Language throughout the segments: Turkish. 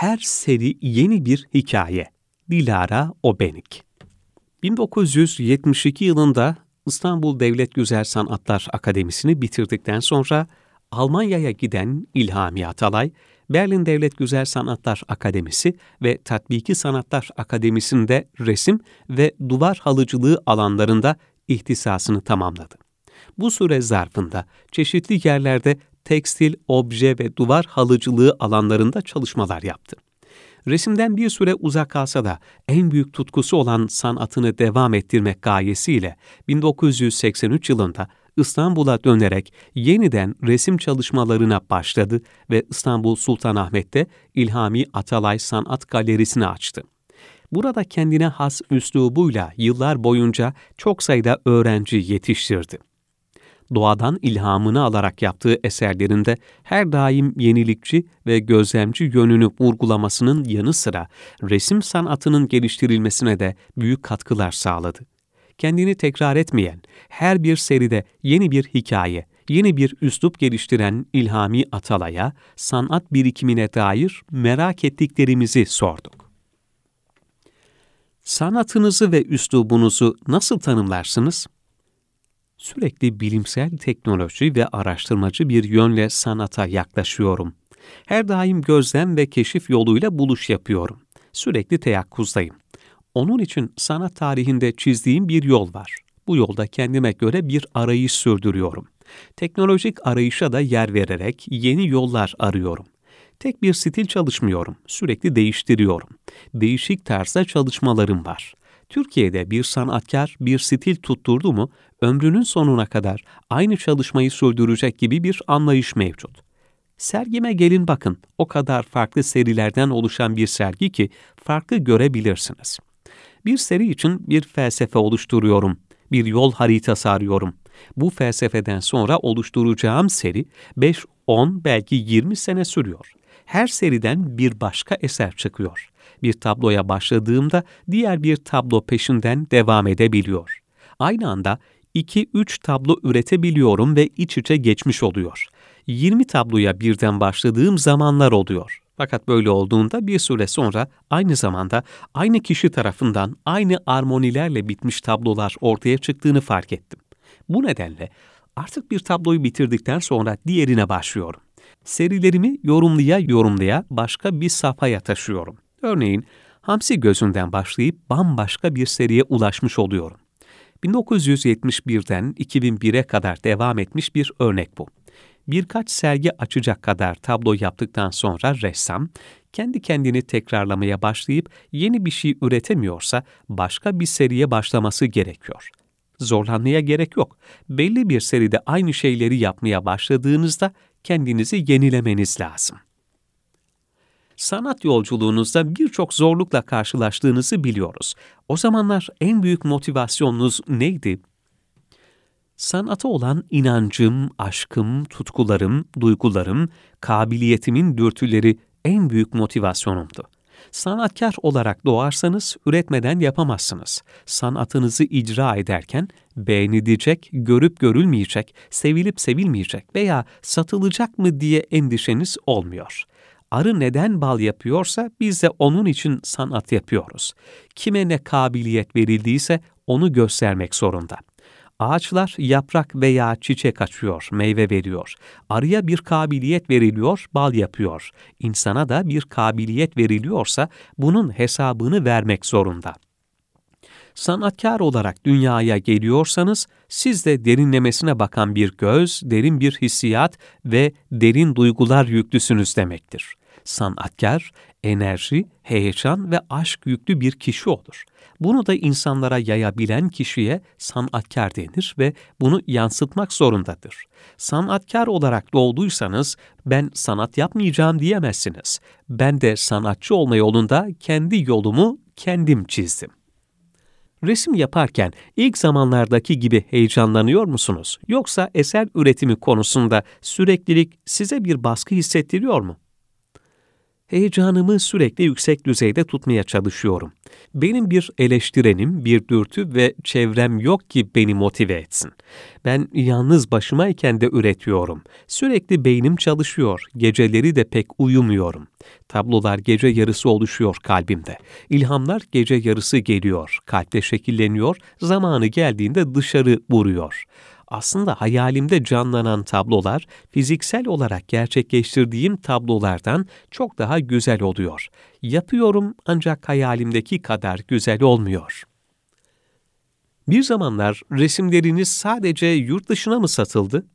her seri yeni bir hikaye. Dilara Obenik 1972 yılında İstanbul Devlet Güzel Sanatlar Akademisi'ni bitirdikten sonra Almanya'ya giden İlhami Atalay, Berlin Devlet Güzel Sanatlar Akademisi ve Tatbiki Sanatlar Akademisi'nde resim ve duvar halıcılığı alanlarında ihtisasını tamamladı. Bu süre zarfında çeşitli yerlerde tekstil, obje ve duvar halıcılığı alanlarında çalışmalar yaptı. Resimden bir süre uzak kalsa da en büyük tutkusu olan sanatını devam ettirmek gayesiyle 1983 yılında İstanbul'a dönerek yeniden resim çalışmalarına başladı ve İstanbul Sultanahmet'te İlhami Atalay Sanat Galerisi'ni açtı. Burada kendine has üslubuyla yıllar boyunca çok sayıda öğrenci yetiştirdi doğadan ilhamını alarak yaptığı eserlerinde her daim yenilikçi ve gözlemci yönünü vurgulamasının yanı sıra resim sanatının geliştirilmesine de büyük katkılar sağladı. Kendini tekrar etmeyen, her bir seride yeni bir hikaye, yeni bir üslup geliştiren İlhami Atalay'a sanat birikimine dair merak ettiklerimizi sorduk. Sanatınızı ve üslubunuzu nasıl tanımlarsınız? Sürekli bilimsel teknoloji ve araştırmacı bir yönle sanata yaklaşıyorum. Her daim gözlem ve keşif yoluyla buluş yapıyorum. Sürekli teyakkuzdayım. Onun için sanat tarihinde çizdiğim bir yol var. Bu yolda kendime göre bir arayış sürdürüyorum. Teknolojik arayışa da yer vererek yeni yollar arıyorum. Tek bir stil çalışmıyorum, sürekli değiştiriyorum. Değişik tarzda çalışmalarım var. Türkiye'de bir sanatkar bir stil tutturdu mu, ömrünün sonuna kadar aynı çalışmayı sürdürecek gibi bir anlayış mevcut. Sergime gelin bakın, o kadar farklı serilerden oluşan bir sergi ki farklı görebilirsiniz. Bir seri için bir felsefe oluşturuyorum, bir yol haritası arıyorum. Bu felsefeden sonra oluşturacağım seri 5, 10 belki 20 sene sürüyor. Her seriden bir başka eser çıkıyor bir tabloya başladığımda diğer bir tablo peşinden devam edebiliyor. Aynı anda 2-3 tablo üretebiliyorum ve iç içe geçmiş oluyor. 20 tabloya birden başladığım zamanlar oluyor. Fakat böyle olduğunda bir süre sonra aynı zamanda aynı kişi tarafından aynı armonilerle bitmiş tablolar ortaya çıktığını fark ettim. Bu nedenle artık bir tabloyu bitirdikten sonra diğerine başlıyorum. Serilerimi yorumlaya yorumlaya başka bir safhaya taşıyorum. Örneğin Hamsi gözünden başlayıp bambaşka bir seriye ulaşmış oluyorum. 1971'den 2001'e kadar devam etmiş bir örnek bu. Birkaç sergi açacak kadar tablo yaptıktan sonra ressam, kendi kendini tekrarlamaya başlayıp yeni bir şey üretemiyorsa başka bir seriye başlaması gerekiyor. Zorlanmaya gerek yok. Belli bir seride aynı şeyleri yapmaya başladığınızda kendinizi yenilemeniz lazım sanat yolculuğunuzda birçok zorlukla karşılaştığınızı biliyoruz. O zamanlar en büyük motivasyonunuz neydi? Sanata olan inancım, aşkım, tutkularım, duygularım, kabiliyetimin dürtüleri en büyük motivasyonumdu. Sanatkar olarak doğarsanız üretmeden yapamazsınız. Sanatınızı icra ederken beğenilecek, görüp görülmeyecek, sevilip sevilmeyecek veya satılacak mı diye endişeniz olmuyor arı neden bal yapıyorsa biz de onun için sanat yapıyoruz. Kime ne kabiliyet verildiyse onu göstermek zorunda. Ağaçlar yaprak veya çiçek açıyor, meyve veriyor. Arıya bir kabiliyet veriliyor, bal yapıyor. İnsana da bir kabiliyet veriliyorsa bunun hesabını vermek zorunda. Sanatkar olarak dünyaya geliyorsanız, siz de derinlemesine bakan bir göz, derin bir hissiyat ve derin duygular yüklüsünüz demektir sanatkar, enerji, heyecan ve aşk yüklü bir kişi olur. Bunu da insanlara yayabilen kişiye sanatkar denir ve bunu yansıtmak zorundadır. Sanatkar olarak doğduysanız ben sanat yapmayacağım diyemezsiniz. Ben de sanatçı olma yolunda kendi yolumu kendim çizdim. Resim yaparken ilk zamanlardaki gibi heyecanlanıyor musunuz? Yoksa eser üretimi konusunda süreklilik size bir baskı hissettiriyor mu? Heyecanımı sürekli yüksek düzeyde tutmaya çalışıyorum. Benim bir eleştirenim, bir dürtü ve çevrem yok ki beni motive etsin. Ben yalnız başımayken de üretiyorum. Sürekli beynim çalışıyor, geceleri de pek uyumuyorum. Tablolar gece yarısı oluşuyor kalbimde. İlhamlar gece yarısı geliyor, kalpte şekilleniyor, zamanı geldiğinde dışarı vuruyor aslında hayalimde canlanan tablolar fiziksel olarak gerçekleştirdiğim tablolardan çok daha güzel oluyor. Yapıyorum ancak hayalimdeki kadar güzel olmuyor. Bir zamanlar resimleriniz sadece yurt dışına mı satıldı?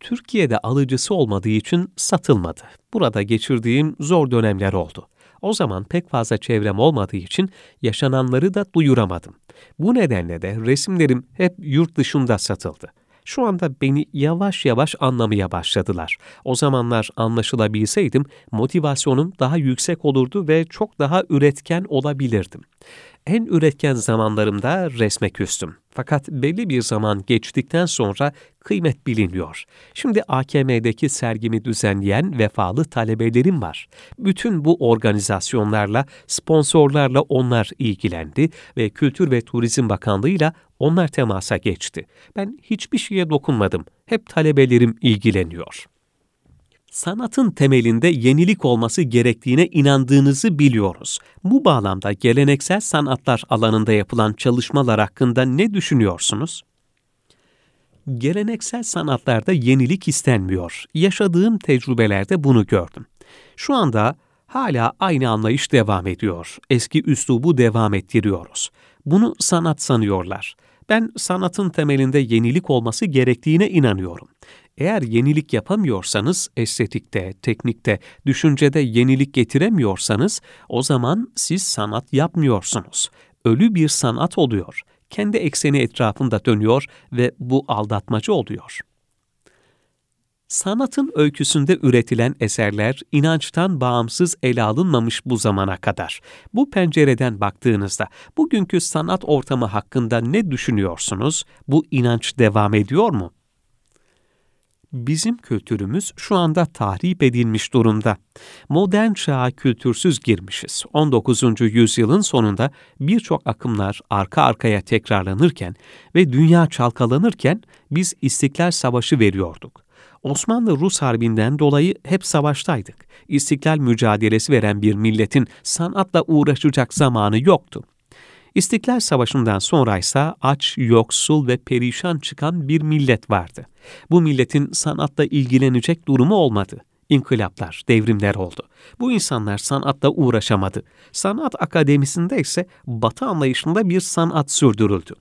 Türkiye'de alıcısı olmadığı için satılmadı. Burada geçirdiğim zor dönemler oldu. O zaman pek fazla çevrem olmadığı için yaşananları da duyuramadım. Bu nedenle de resimlerim hep yurt dışında satıldı. Şu anda beni yavaş yavaş anlamaya başladılar. O zamanlar anlaşılabilseydim motivasyonum daha yüksek olurdu ve çok daha üretken olabilirdim en üretken zamanlarımda resme küstüm. Fakat belli bir zaman geçtikten sonra kıymet biliniyor. Şimdi AKM'deki sergimi düzenleyen vefalı talebelerim var. Bütün bu organizasyonlarla, sponsorlarla onlar ilgilendi ve Kültür ve Turizm Bakanlığı'yla onlar temasa geçti. Ben hiçbir şeye dokunmadım. Hep talebelerim ilgileniyor sanatın temelinde yenilik olması gerektiğine inandığınızı biliyoruz. Bu bağlamda geleneksel sanatlar alanında yapılan çalışmalar hakkında ne düşünüyorsunuz? Geleneksel sanatlarda yenilik istenmiyor. Yaşadığım tecrübelerde bunu gördüm. Şu anda hala aynı anlayış devam ediyor. Eski üslubu devam ettiriyoruz. Bunu sanat sanıyorlar. Ben sanatın temelinde yenilik olması gerektiğine inanıyorum. Eğer yenilik yapamıyorsanız, estetikte, teknikte, düşüncede yenilik getiremiyorsanız, o zaman siz sanat yapmıyorsunuz. Ölü bir sanat oluyor. Kendi ekseni etrafında dönüyor ve bu aldatmacı oluyor. Sanatın öyküsünde üretilen eserler inançtan bağımsız ele alınmamış bu zamana kadar. Bu pencereden baktığınızda bugünkü sanat ortamı hakkında ne düşünüyorsunuz? Bu inanç devam ediyor mu? Bizim kültürümüz şu anda tahrip edilmiş durumda. Modern çağa kültürsüz girmişiz. 19. yüzyılın sonunda birçok akımlar arka arkaya tekrarlanırken ve dünya çalkalanırken biz İstiklal Savaşı veriyorduk. Osmanlı-Rus Harbi'nden dolayı hep savaştaydık. İstiklal mücadelesi veren bir milletin sanatla uğraşacak zamanı yoktu. İstiklal Savaşı'ndan sonra ise aç, yoksul ve perişan çıkan bir millet vardı. Bu milletin sanatla ilgilenecek durumu olmadı. İnkılaplar, devrimler oldu. Bu insanlar sanatla uğraşamadı. Sanat akademisinde ise batı anlayışında bir sanat sürdürüldü.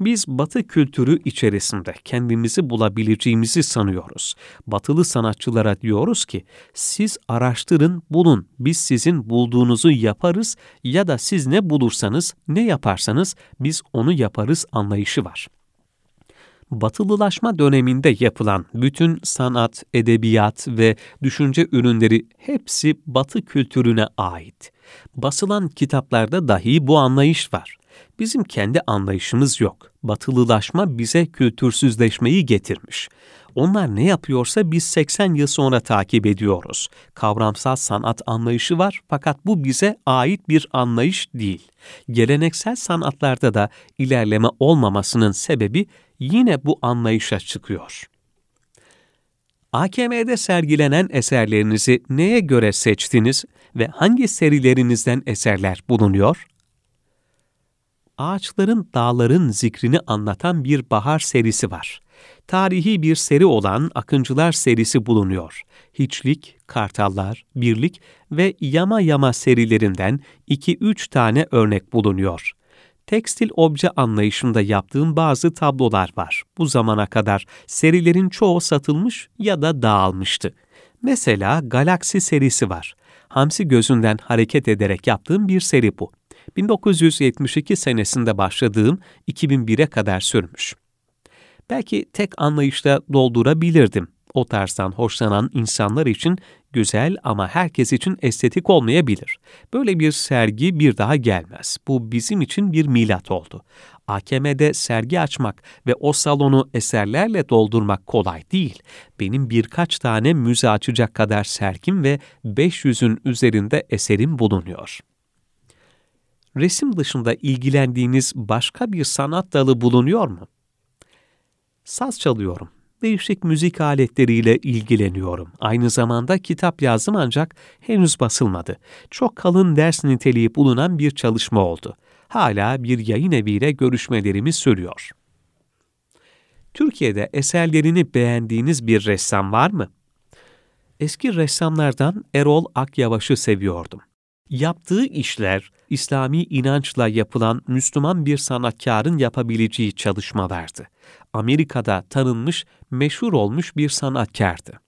Biz batı kültürü içerisinde kendimizi bulabileceğimizi sanıyoruz. Batılı sanatçılara diyoruz ki siz araştırın, bulun. Biz sizin bulduğunuzu yaparız ya da siz ne bulursanız, ne yaparsanız biz onu yaparız anlayışı var. Batılılaşma döneminde yapılan bütün sanat, edebiyat ve düşünce ürünleri hepsi Batı kültürüne ait. Basılan kitaplarda dahi bu anlayış var. Bizim kendi anlayışımız yok. Batılılaşma bize kültürsüzleşmeyi getirmiş. Onlar ne yapıyorsa biz 80 yıl sonra takip ediyoruz. Kavramsal sanat anlayışı var fakat bu bize ait bir anlayış değil. Geleneksel sanatlarda da ilerleme olmamasının sebebi yine bu anlayışa çıkıyor. AKM'de sergilenen eserlerinizi neye göre seçtiniz ve hangi serilerinizden eserler bulunuyor? Ağaçların, dağların zikrini anlatan bir bahar serisi var. Tarihi bir seri olan Akıncılar serisi bulunuyor. Hiçlik, Kartallar, Birlik ve Yama Yama serilerinden 2-3 tane örnek bulunuyor. Tekstil obje anlayışında yaptığım bazı tablolar var. Bu zamana kadar serilerin çoğu satılmış ya da dağılmıştı. Mesela Galaksi serisi var. Hamsi gözünden hareket ederek yaptığım bir seri bu. 1972 senesinde başladığım 2001'e kadar sürmüş. Belki tek anlayışla doldurabilirdim. O tarzdan hoşlanan insanlar için güzel ama herkes için estetik olmayabilir. Böyle bir sergi bir daha gelmez. Bu bizim için bir milat oldu. AKM'de sergi açmak ve o salonu eserlerle doldurmak kolay değil. Benim birkaç tane müze açacak kadar sergim ve 500'ün üzerinde eserim bulunuyor. Resim dışında ilgilendiğiniz başka bir sanat dalı bulunuyor mu? Saz çalıyorum değişik müzik aletleriyle ilgileniyorum. Aynı zamanda kitap yazdım ancak henüz basılmadı. Çok kalın ders niteliği bulunan bir çalışma oldu. Hala bir yayın eviyle görüşmelerimiz sürüyor. Türkiye'de eserlerini beğendiğiniz bir ressam var mı? Eski ressamlardan Erol Akyavaş'ı seviyordum. Yaptığı işler, İslami inançla yapılan Müslüman bir sanatkarın yapabileceği çalışmalardı. Amerika'da tanınmış, meşhur olmuş bir sanatkardı.